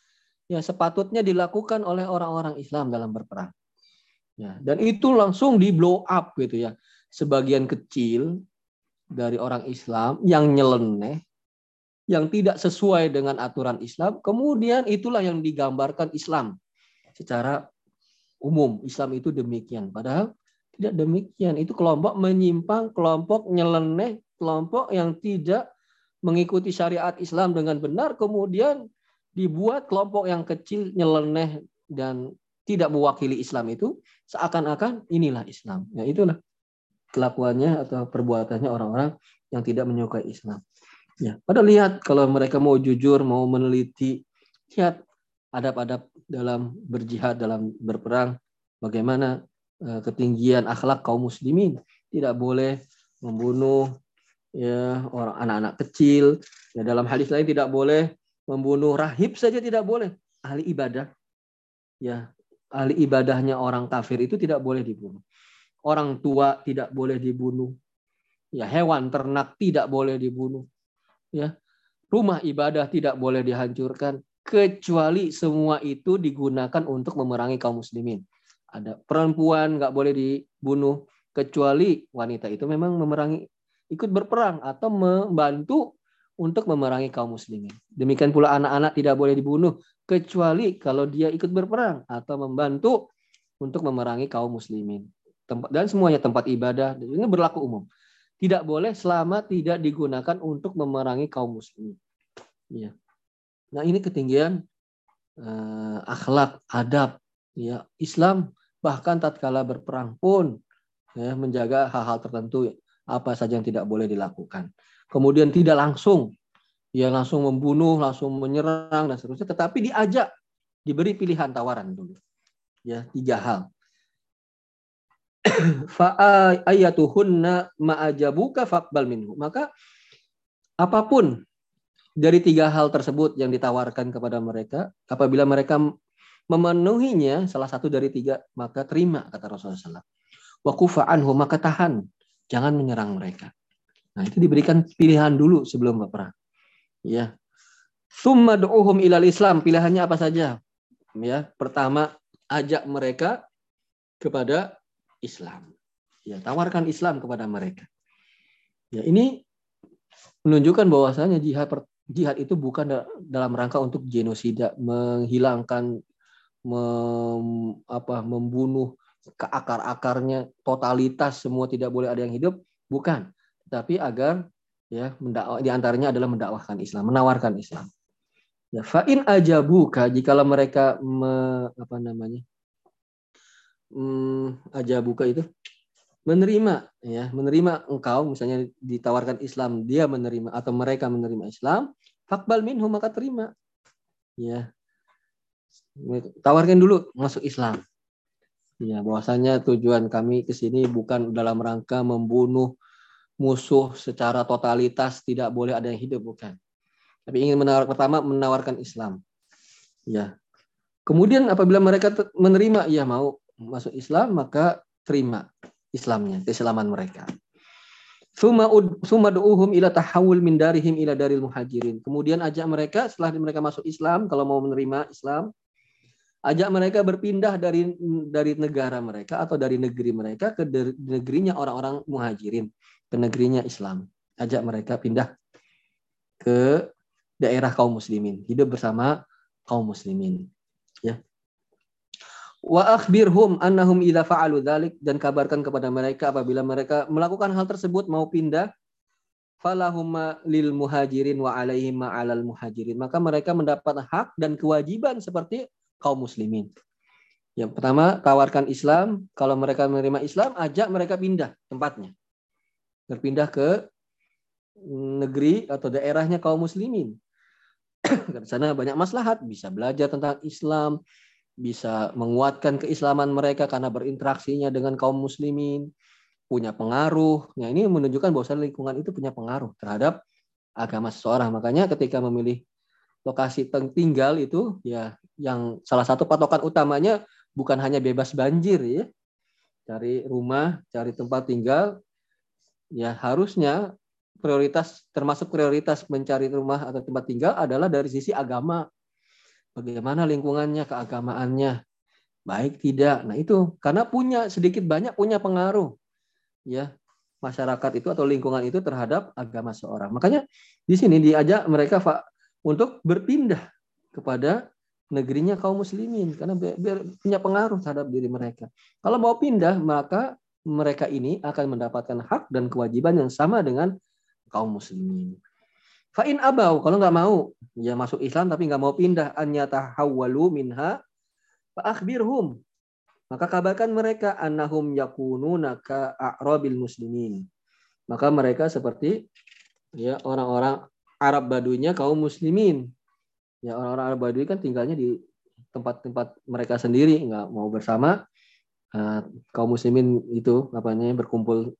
ya sepatutnya dilakukan oleh orang-orang Islam dalam berperang. Ya, dan itu langsung di blow up gitu ya. Sebagian kecil dari orang Islam yang nyeleneh yang tidak sesuai dengan aturan Islam, kemudian itulah yang digambarkan Islam secara umum. Islam itu demikian. Padahal tidak demikian. Itu kelompok menyimpang, kelompok nyeleneh, kelompok yang tidak mengikuti syariat Islam dengan benar, kemudian dibuat kelompok yang kecil nyeleneh dan tidak mewakili Islam itu seakan-akan inilah Islam. Ya itulah kelakuannya atau perbuatannya orang-orang yang tidak menyukai Islam. Ya, pada lihat kalau mereka mau jujur, mau meneliti, lihat adab-adab dalam berjihad, dalam berperang, bagaimana eh, ketinggian akhlak kaum muslimin. Tidak boleh membunuh ya orang anak-anak kecil. Ya, dalam hadis lain tidak boleh membunuh rahib saja tidak boleh. Ahli ibadah. Ya, ahli ibadahnya orang kafir itu tidak boleh dibunuh. Orang tua tidak boleh dibunuh. Ya, hewan ternak tidak boleh dibunuh. Ya. Rumah ibadah tidak boleh dihancurkan kecuali semua itu digunakan untuk memerangi kaum muslimin. Ada perempuan nggak boleh dibunuh kecuali wanita itu memang memerangi ikut berperang atau membantu untuk memerangi kaum muslimin. Demikian pula anak-anak tidak boleh dibunuh kecuali kalau dia ikut berperang atau membantu untuk memerangi kaum muslimin. Dan semuanya tempat ibadah ini berlaku umum. Tidak boleh selama tidak digunakan untuk memerangi kaum muslimin. Ya. Nah, ini ketinggian uh, akhlak, adab ya Islam bahkan tatkala berperang pun ya, menjaga hal-hal tertentu apa saja yang tidak boleh dilakukan. Kemudian tidak langsung ya langsung membunuh, langsung menyerang dan seterusnya, tetapi diajak, diberi pilihan tawaran dulu. Ya, tiga hal fa ayatuhunna ma'ajabuka faqbal minhu. Maka apa pun dari tiga hal tersebut yang ditawarkan kepada mereka, apabila mereka memenuhinya salah satu dari tiga, maka terima kata Rasulullah SAW. Wa anhu maka tahan, jangan menyerang mereka. Nah, itu diberikan pilihan dulu sebelum berperang. Ya. Summa du'uhum ilal Islam, pilihannya apa saja? Ya, pertama ajak mereka kepada Islam. Ya, tawarkan Islam kepada mereka. Ya, ini menunjukkan bahwasanya jihad jihad itu bukan dalam rangka untuk genosida, menghilangkan mem, apa membunuh ke akar-akarnya totalitas semua tidak boleh ada yang hidup, bukan. Tapi agar ya mendakwah di antaranya adalah mendakwahkan Islam, menawarkan Islam. Ya, fa'in ajabuka jikalau mereka me, apa namanya? hmm, aja buka itu menerima ya menerima engkau misalnya ditawarkan Islam dia menerima atau mereka menerima Islam fakbal minhu maka terima. Ya. Tawarkan dulu masuk Islam. Ya bahwasanya tujuan kami ke sini bukan dalam rangka membunuh musuh secara totalitas tidak boleh ada yang hidup bukan. Tapi ingin menawar pertama menawarkan Islam. Ya. Kemudian apabila mereka menerima ya mau masuk Islam maka terima Islamnya, keislaman mereka. Suma du'uhum ila tahawul min darihim ila daril muhajirin. Kemudian ajak mereka setelah mereka masuk Islam, kalau mau menerima Islam, ajak mereka berpindah dari dari negara mereka atau dari negeri mereka ke negerinya orang-orang muhajirin, ke negerinya Islam. Ajak mereka pindah ke daerah kaum muslimin, hidup bersama kaum muslimin. Wa akhbirhum annahum idza fa'alu dzalik dan kabarkan kepada mereka apabila mereka melakukan hal tersebut mau pindah falahumma lil muhajirin wa alaihim ma'alal muhajirin. Maka mereka mendapat hak dan kewajiban seperti kaum muslimin. Yang pertama tawarkan Islam. Kalau mereka menerima Islam ajak mereka pindah tempatnya. Berpindah ke negeri atau daerahnya kaum muslimin. Di sana banyak maslahat. Bisa belajar tentang Islam bisa menguatkan keislaman mereka karena berinteraksinya dengan kaum muslimin, punya pengaruh. Nah, ini menunjukkan bahwa lingkungan itu punya pengaruh terhadap agama seseorang. Makanya ketika memilih lokasi tinggal itu ya yang salah satu patokan utamanya bukan hanya bebas banjir ya. Cari rumah, cari tempat tinggal ya harusnya prioritas termasuk prioritas mencari rumah atau tempat tinggal adalah dari sisi agama bagaimana lingkungannya, keagamaannya, baik tidak. Nah itu karena punya sedikit banyak punya pengaruh, ya masyarakat itu atau lingkungan itu terhadap agama seorang. Makanya di sini diajak mereka untuk berpindah kepada negerinya kaum muslimin karena biar punya pengaruh terhadap diri mereka. Kalau mau pindah maka mereka ini akan mendapatkan hak dan kewajiban yang sama dengan kaum muslimin. Fa'in abau kalau nggak mau ya masuk Islam tapi nggak mau pindah an yatahawwalu minha fa'akhbirhum maka kabarkan mereka annahum yakununa ka a'rabil muslimin. Maka mereka seperti ya orang-orang Arab Baduinya kaum muslimin. Ya orang-orang Arab Badui kan tinggalnya di tempat-tempat mereka sendiri, nggak mau bersama. Uh, kaum muslimin itu apa namanya berkumpul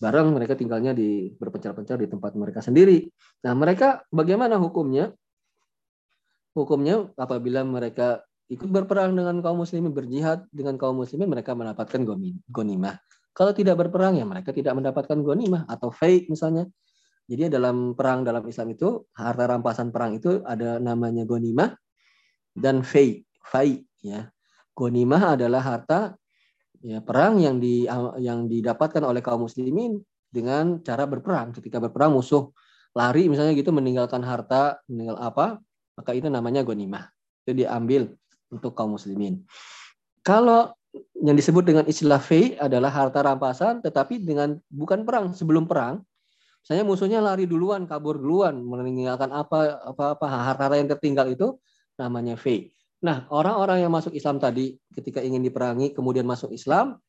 bareng mereka tinggalnya di berpencar-pencar di tempat mereka sendiri. Nah, mereka bagaimana hukumnya? Hukumnya apabila mereka ikut berperang dengan kaum muslimin, berjihad dengan kaum muslimin, mereka mendapatkan gonimah. Kalau tidak berperang, ya mereka tidak mendapatkan gonimah atau fake misalnya. Jadi dalam perang dalam Islam itu, harta rampasan perang itu ada namanya gonimah dan fake, fai ya. Gonimah adalah harta ya perang yang di yang didapatkan oleh kaum muslimin dengan cara berperang. Ketika berperang musuh lari misalnya gitu meninggalkan harta, meninggal apa, maka itu namanya gonimah. Itu diambil untuk kaum muslimin. Kalau yang disebut dengan istilah fei adalah harta rampasan tetapi dengan bukan perang sebelum perang saya musuhnya lari duluan kabur duluan meninggalkan apa apa apa harta yang tertinggal itu namanya fei nah orang-orang yang masuk Islam tadi ketika ingin diperangi kemudian masuk Islam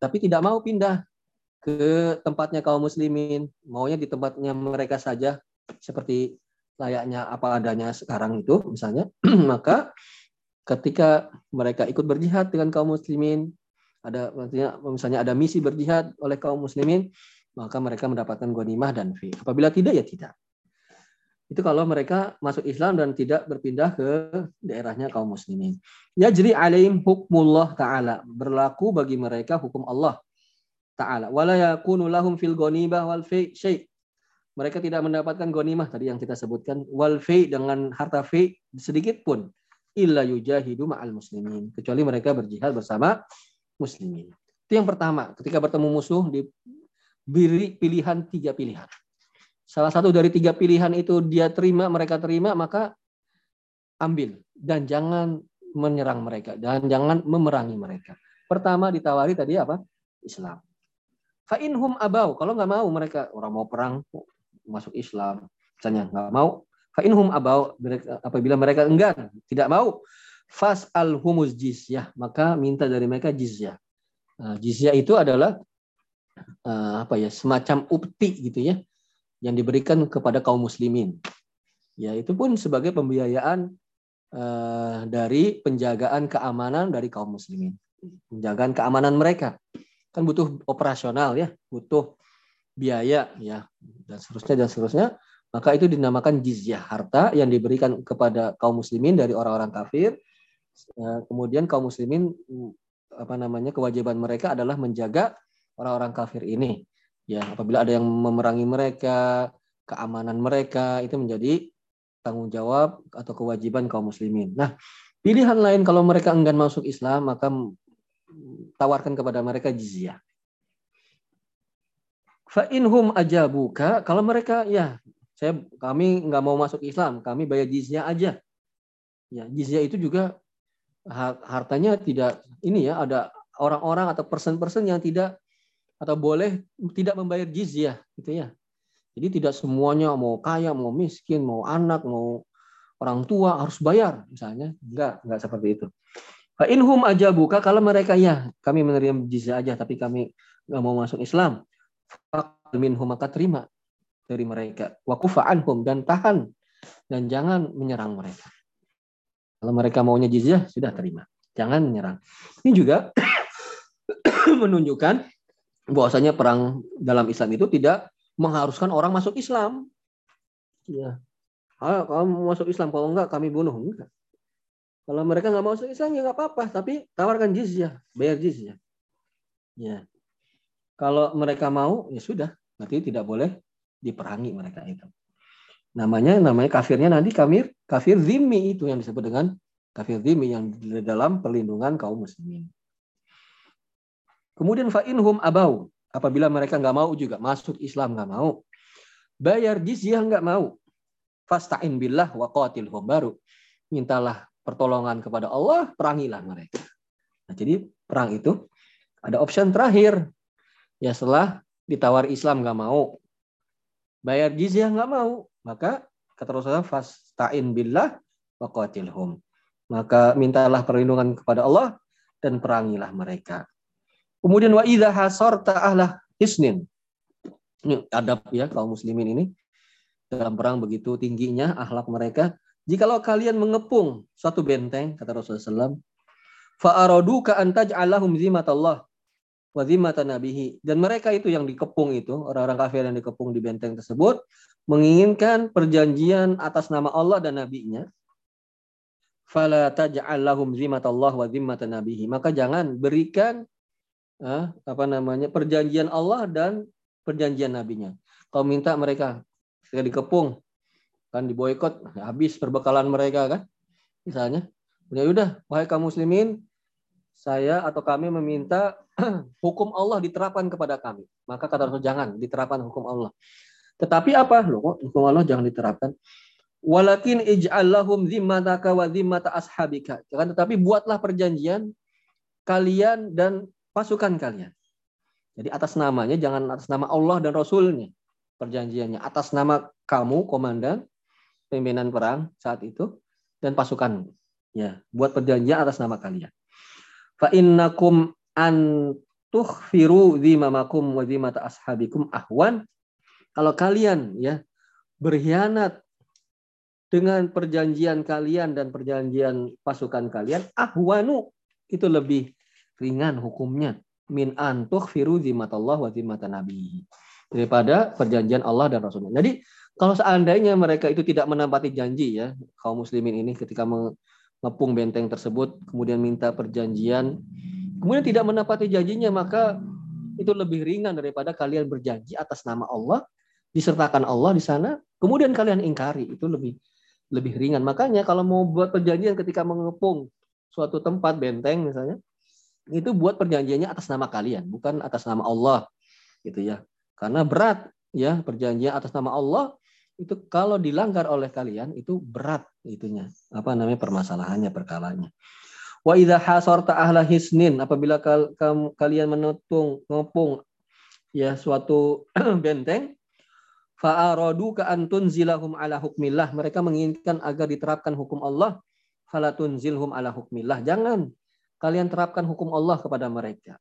tapi tidak mau pindah ke tempatnya kaum muslimin maunya di tempatnya mereka saja seperti layaknya apa adanya sekarang itu misalnya maka ketika mereka ikut berjihad dengan kaum muslimin, ada misalnya ada misi berjihad oleh kaum muslimin, maka mereka mendapatkan ghanimah dan fi. Apabila tidak ya tidak. Itu kalau mereka masuk Islam dan tidak berpindah ke daerahnya kaum muslimin. Ya jadi alaihim hukmullah taala, berlaku bagi mereka hukum Allah taala. Wala yakunu lahum fil ghanimah wal fi syai. Mereka tidak mendapatkan ghanimah tadi yang kita sebutkan wal fi dengan harta fi sedikit pun illa yujahidu ma'al muslimin kecuali mereka berjihad bersama muslimin. Itu yang pertama, ketika bertemu musuh diberi pilihan tiga pilihan. Salah satu dari tiga pilihan itu dia terima, mereka terima, maka ambil dan jangan menyerang mereka dan jangan memerangi mereka. Pertama ditawari tadi apa? Islam. Fa'inhum abau. Kalau nggak mau mereka orang mau perang masuk Islam, misalnya nggak mau, Fa'inhum abau apabila mereka enggan, tidak mau, fas al humus jizyah, maka minta dari mereka jizyah. Nah, jizyah itu adalah uh, apa ya semacam upti gitu ya yang diberikan kepada kaum muslimin. Ya itu pun sebagai pembiayaan uh, dari penjagaan keamanan dari kaum muslimin, penjagaan keamanan mereka. Kan butuh operasional ya, butuh biaya ya dan seterusnya dan seterusnya. Maka itu dinamakan jizyah harta yang diberikan kepada kaum muslimin dari orang-orang kafir. Eh, kemudian kaum muslimin apa namanya kewajiban mereka adalah menjaga orang-orang kafir ini ya apabila ada yang memerangi mereka keamanan mereka itu menjadi tanggung jawab atau kewajiban kaum muslimin nah pilihan lain kalau mereka enggan masuk Islam maka tawarkan kepada mereka jizyah Fa inhum ajabuka kalau mereka ya saya kami nggak mau masuk Islam, kami bayar jizyah aja. Ya, jizyah itu juga hartanya tidak ini ya ada orang-orang atau person-person yang tidak atau boleh tidak membayar jizyah gitu ya. Jadi tidak semuanya mau kaya, mau miskin, mau anak, mau orang tua harus bayar misalnya. Enggak, enggak seperti itu. Fa inhum buka kalau mereka ya kami menerima jizyah aja tapi kami nggak mau masuk Islam. Minhum maka terima dari mereka. Wakufa anhum dan tahan dan jangan menyerang mereka. Kalau mereka maunya jizyah sudah terima, jangan menyerang. Ini juga menunjukkan bahwasanya perang dalam Islam itu tidak mengharuskan orang masuk Islam. Ya. Ah, kamu masuk Islam, kalau enggak kami bunuh. Enggak. Kalau mereka nggak masuk Islam ya nggak apa-apa, tapi tawarkan jizyah, bayar jizyah. Ya. Kalau mereka mau ya sudah, berarti tidak boleh diperangi mereka itu. Namanya namanya kafirnya nanti kafir kafir zimmi itu yang disebut dengan kafir zimmi yang di dalam perlindungan kaum muslimin. Kemudian fa'inhum abau. apabila mereka nggak mau juga masuk Islam nggak mau, bayar jizyah nggak mau, fasta'in billah wa qatilhum baru mintalah pertolongan kepada Allah, perangilah mereka. Nah, jadi perang itu ada option terakhir. Ya setelah ditawar Islam nggak mau, bayar jizyah nggak mau, maka kata Rasulullah fasta'in billah wa qatilhum. Maka mintalah perlindungan kepada Allah dan perangilah mereka. Kemudian wa idza hasarta ahla hisnin. Ini adab ya kaum muslimin ini dalam perang begitu tingginya akhlak mereka. Jikalau kalian mengepung suatu benteng, kata Rasulullah SAW, fa'aradu ka antaj'alahum zimatallah wa zimatan nabihi. Dan mereka itu yang dikepung itu, orang-orang kafir yang dikepung di benteng tersebut, menginginkan perjanjian atas nama Allah dan nabinya. Fala taj'al lahum zimatallah wa zimmatan nabihi. Maka jangan berikan apa namanya? Perjanjian Allah dan perjanjian nabinya. Kau minta mereka ketika dikepung kan diboykot habis perbekalan mereka kan? Misalnya. Ya udah wahai kaum muslimin saya atau kami meminta hukum Allah diterapkan kepada kami. Maka kata Rasul jangan diterapkan hukum Allah. Tetapi apa? Loh hukum Allah jangan diterapkan? Walakin ij'allahum zimmataka wa zimmata ashabika. Kan tetapi buatlah perjanjian kalian dan pasukan kalian. Jadi atas namanya jangan atas nama Allah dan Rasulnya. Perjanjiannya atas nama kamu komandan pimpinan perang saat itu dan pasukan. Ya buat perjanjian atas nama kalian. Fa innakum an wa dhimata ashabikum ahwan. Kalau kalian ya berkhianat dengan perjanjian kalian dan perjanjian pasukan kalian ahwanu itu lebih ringan hukumnya. Min an tukhfiru dhimatallah wa dhimata nabi. Daripada perjanjian Allah dan Rasulnya. Jadi kalau seandainya mereka itu tidak menempati janji ya kaum muslimin ini ketika mengepung benteng tersebut kemudian minta perjanjian kemudian tidak menempati janjinya maka itu lebih ringan daripada kalian berjanji atas nama Allah disertakan Allah di sana kemudian kalian ingkari. Itu lebih lebih ringan. Makanya kalau mau buat perjanjian ketika mengepung suatu tempat benteng misalnya itu buat perjanjiannya atas nama kalian bukan atas nama Allah gitu ya karena berat ya perjanjian atas nama Allah itu kalau dilanggar oleh kalian itu berat itunya. Apa namanya permasalahannya perkalanya. Wa idza hasarta ahla hisnin apabila kal, kal, kalian menutung ngopung ya suatu benteng fa'aradu ka antun zilahum ala hukmillah mereka menginginkan agar diterapkan hukum Allah falatun zilhum ala hukmillah jangan kalian terapkan hukum Allah kepada mereka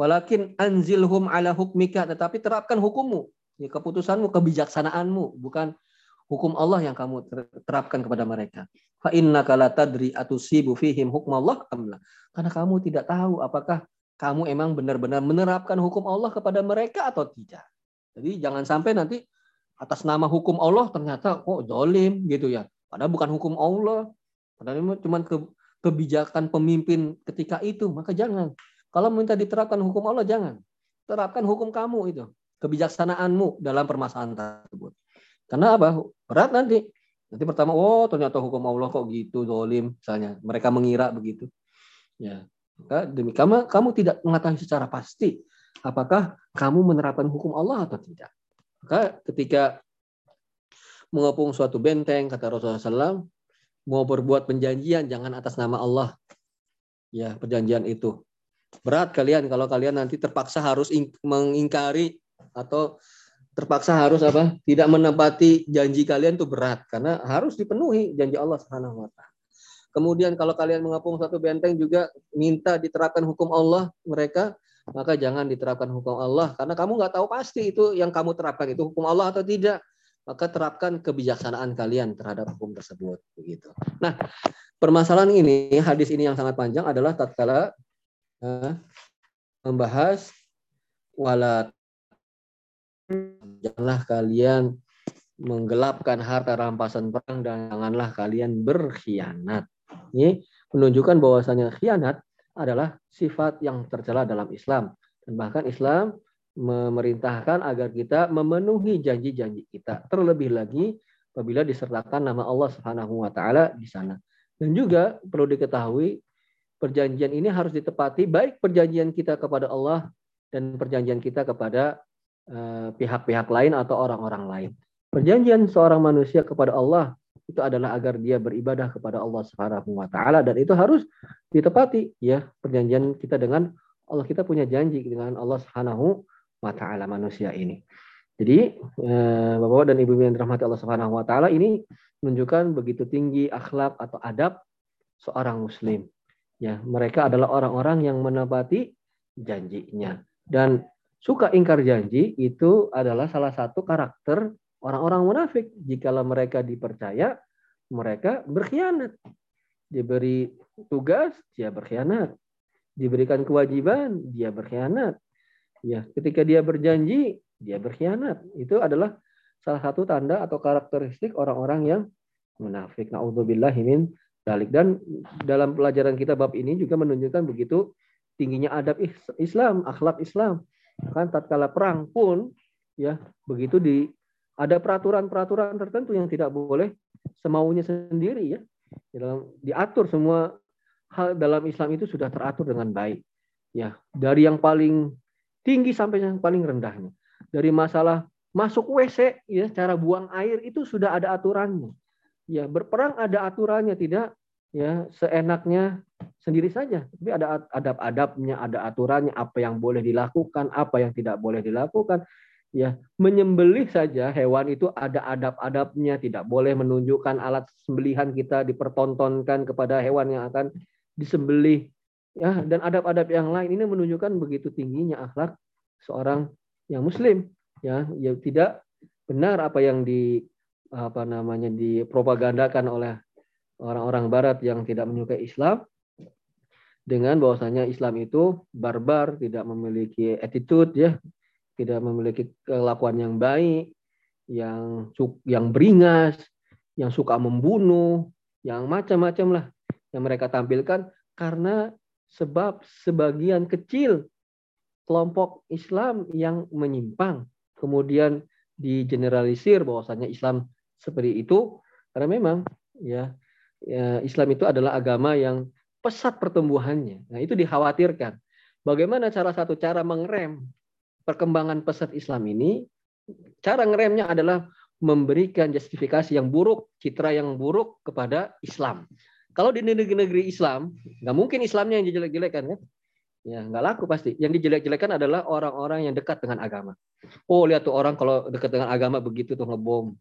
Walakin anzilhum ala hukmika, tetapi terapkan hukummu, ya, keputusanmu, kebijaksanaanmu, bukan hukum Allah yang kamu terapkan kepada mereka. Fa innaka la tadri atusibu fihim hukmallah amla. Karena kamu tidak tahu apakah kamu emang benar-benar menerapkan hukum Allah kepada mereka atau tidak. Jadi jangan sampai nanti atas nama hukum Allah ternyata kok dolim gitu ya. Padahal bukan hukum Allah. Padahal itu cuma kebijakan pemimpin ketika itu. Maka jangan. Kalau minta diterapkan hukum Allah jangan. Terapkan hukum kamu itu, kebijaksanaanmu dalam permasalahan tersebut. Karena apa? Berat nanti. Nanti pertama, oh ternyata hukum Allah kok gitu, dolim, misalnya. Mereka mengira begitu. Ya, maka demi kamu, kamu tidak mengetahui secara pasti apakah kamu menerapkan hukum Allah atau tidak. Maka ketika mengepung suatu benteng, kata Rasulullah SAW, mau berbuat perjanjian jangan atas nama Allah. Ya, perjanjian itu berat kalian kalau kalian nanti terpaksa harus mengingkari atau terpaksa harus apa? Tidak menepati janji kalian itu berat karena harus dipenuhi janji Allah Subhanahu wa taala. Kemudian kalau kalian mengepung satu benteng juga minta diterapkan hukum Allah mereka, maka jangan diterapkan hukum Allah karena kamu nggak tahu pasti itu yang kamu terapkan itu hukum Allah atau tidak. Maka terapkan kebijaksanaan kalian terhadap hukum tersebut begitu. Nah, permasalahan ini hadis ini yang sangat panjang adalah tatkala membahas wala janganlah kalian menggelapkan harta rampasan perang dan janganlah kalian berkhianat. Ini menunjukkan bahwasanya khianat adalah sifat yang tercela dalam Islam dan bahkan Islam memerintahkan agar kita memenuhi janji-janji kita. Terlebih lagi apabila disertakan nama Allah Subhanahu wa taala di sana. Dan juga perlu diketahui perjanjian ini harus ditepati baik perjanjian kita kepada Allah dan perjanjian kita kepada eh, pihak-pihak lain atau orang-orang lain. Perjanjian seorang manusia kepada Allah itu adalah agar dia beribadah kepada Allah Subhanahu wa taala dan itu harus ditepati ya perjanjian kita dengan Allah kita punya janji dengan Allah Subhanahu wa taala manusia ini. Jadi eh, Bapak dan Ibu yang dirahmati Allah Subhanahu wa taala ini menunjukkan begitu tinggi akhlak atau adab seorang muslim. Ya, mereka adalah orang-orang yang menepati janjinya. Dan suka ingkar janji itu adalah salah satu karakter orang-orang munafik. Jikalau mereka dipercaya, mereka berkhianat. Diberi tugas, dia berkhianat. Diberikan kewajiban, dia berkhianat. Ya, ketika dia berjanji, dia berkhianat. Itu adalah salah satu tanda atau karakteristik orang-orang yang munafik. Nauzubillahimin dalik. Dan dalam pelajaran kita bab ini juga menunjukkan begitu tingginya adab Islam, akhlak Islam. Kan tatkala perang pun ya begitu di ada peraturan-peraturan tertentu yang tidak boleh semaunya sendiri ya. Dalam diatur semua hal dalam Islam itu sudah teratur dengan baik. Ya, dari yang paling tinggi sampai yang paling rendahnya. Dari masalah masuk WC ya, cara buang air itu sudah ada aturannya. Ya, berperang ada aturannya, tidak ya seenaknya sendiri saja. Tapi ada adab-adabnya, ada aturannya, apa yang boleh dilakukan, apa yang tidak boleh dilakukan. Ya, menyembelih saja hewan itu ada adab-adabnya, tidak boleh menunjukkan alat sembelihan kita dipertontonkan kepada hewan yang akan disembelih. Ya, dan adab-adab yang lain ini menunjukkan begitu tingginya akhlak seorang yang muslim. Ya, ya tidak benar apa yang di apa namanya dipropagandakan oleh orang-orang barat yang tidak menyukai Islam dengan bahwasanya Islam itu barbar, tidak memiliki attitude ya, tidak memiliki kelakuan yang baik, yang yang beringas, yang suka membunuh, yang macam-macam lah yang mereka tampilkan karena sebab sebagian kecil kelompok Islam yang menyimpang kemudian digeneralisir bahwasanya Islam seperti itu karena memang ya ya, Islam itu adalah agama yang pesat pertumbuhannya. Nah, itu dikhawatirkan. Bagaimana salah satu cara mengerem perkembangan pesat Islam ini? Cara ngeremnya adalah memberikan justifikasi yang buruk, citra yang buruk kepada Islam. Kalau di negeri-negeri Islam, nggak mungkin Islamnya yang dijelek-jelekan kan? Ya, nggak laku pasti. Yang dijelek-jelekan adalah orang-orang yang dekat dengan agama. Oh, lihat tuh orang kalau dekat dengan agama begitu tuh ngebom.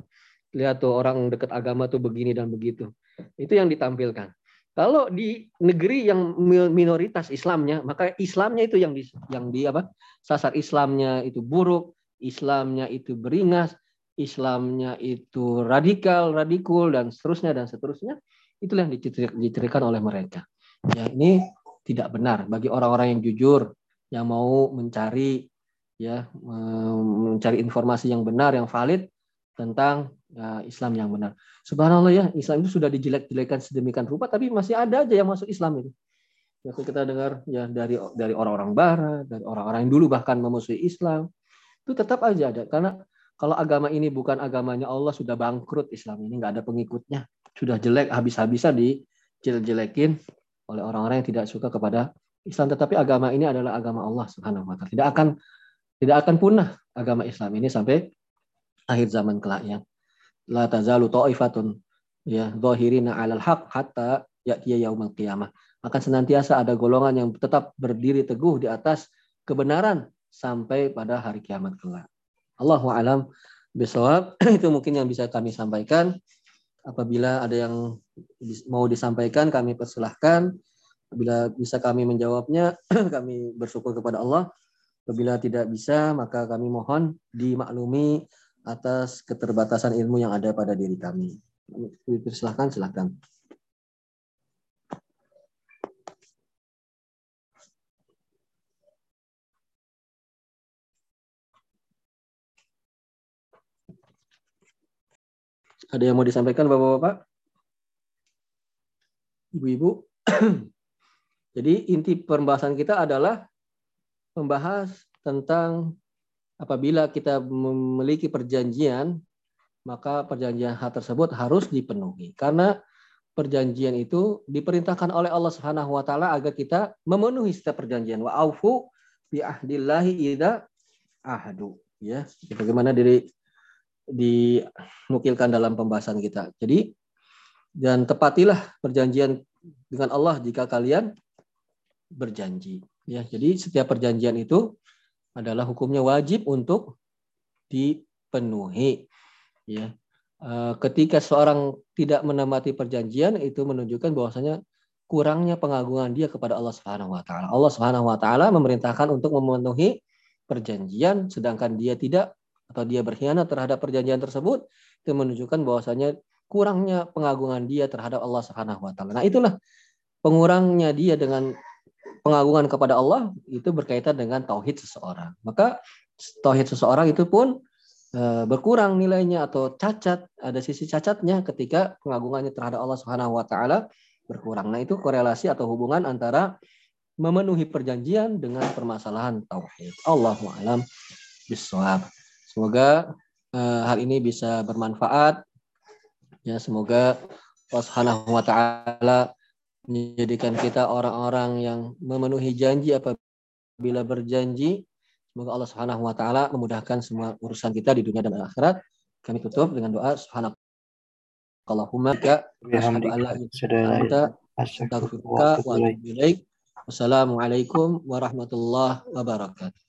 Lihat tuh orang dekat agama tuh begini dan begitu. Itu yang ditampilkan. Kalau di negeri yang minoritas Islamnya, maka Islamnya itu yang di yang di apa? Sasar Islamnya itu buruk, Islamnya itu beringas, Islamnya itu radikal, radikul dan seterusnya dan seterusnya. Itulah yang diceritakan oleh mereka. Ya, ini tidak benar bagi orang-orang yang jujur yang mau mencari ya mencari informasi yang benar yang valid tentang ya, Islam yang benar. Subhanallah ya, Islam itu sudah dijelek-jelekan sedemikian rupa, tapi masih ada aja yang masuk Islam itu. Ya, kita dengar ya dari dari orang-orang Barat, dari orang-orang yang dulu bahkan memusuhi Islam, itu tetap aja ada. Karena kalau agama ini bukan agamanya Allah sudah bangkrut Islam ini nggak ada pengikutnya, sudah jelek habis-habisan dijelek-jelekin oleh orang-orang yang tidak suka kepada Islam. Tetapi agama ini adalah agama Allah Subhanahu Wa Taala. Tidak akan tidak akan punah agama Islam ini sampai akhir zaman kelak ya. La tazalu ta'ifatun ya zahirina 'alal haq hatta ya'tiya yaumul qiyamah. Akan senantiasa ada golongan yang tetap berdiri teguh di atas kebenaran sampai pada hari kiamat kelak. Allahu alam bisawab itu mungkin yang bisa kami sampaikan. Apabila ada yang mau disampaikan kami persilahkan. Apabila bisa kami menjawabnya kami bersyukur kepada Allah. Apabila tidak bisa maka kami mohon dimaklumi atas keterbatasan ilmu yang ada pada diri kami. Silahkan, silahkan. Ada yang mau disampaikan Bapak-Bapak? Ibu-ibu? Jadi inti pembahasan kita adalah membahas tentang apabila kita memiliki perjanjian, maka perjanjian hal tersebut harus dipenuhi. Karena perjanjian itu diperintahkan oleh Allah Subhanahu wa taala agar kita memenuhi setiap perjanjian. Wa aufu bi ahdillahi idza ahdu ya bagaimana diri dinukilkan dalam pembahasan kita. Jadi dan tepatilah perjanjian dengan Allah jika kalian berjanji. Ya, jadi setiap perjanjian itu adalah hukumnya wajib untuk dipenuhi. Ya, eh, ketika seorang tidak menamati perjanjian itu menunjukkan bahwasanya kurangnya pengagungan dia kepada Allah Subhanahu wa taala. Allah Subhanahu wa taala memerintahkan untuk memenuhi perjanjian sedangkan dia tidak atau dia berkhianat terhadap perjanjian tersebut itu menunjukkan bahwasanya kurangnya pengagungan dia terhadap Allah Subhanahu wa taala. Nah, itulah pengurangnya dia dengan pengagungan kepada Allah itu berkaitan dengan tauhid seseorang. Maka tauhid seseorang itu pun e, berkurang nilainya atau cacat, ada sisi cacatnya ketika pengagungannya terhadap Allah Subhanahu wa taala berkurang. Nah, itu korelasi atau hubungan antara memenuhi perjanjian dengan permasalahan tauhid. Allahu alam bisawab. Semoga uh, hal ini bisa bermanfaat. Ya, semoga Allah Subhanahu wa taala menjadikan kita orang-orang yang memenuhi janji apabila berjanji. Semoga Allah Subhanahu wa taala memudahkan semua urusan kita di dunia dan akhirat. Kami tutup dengan doa subhanak Allahumma ka Wassalamualaikum warahmatullahi wabarakatuh.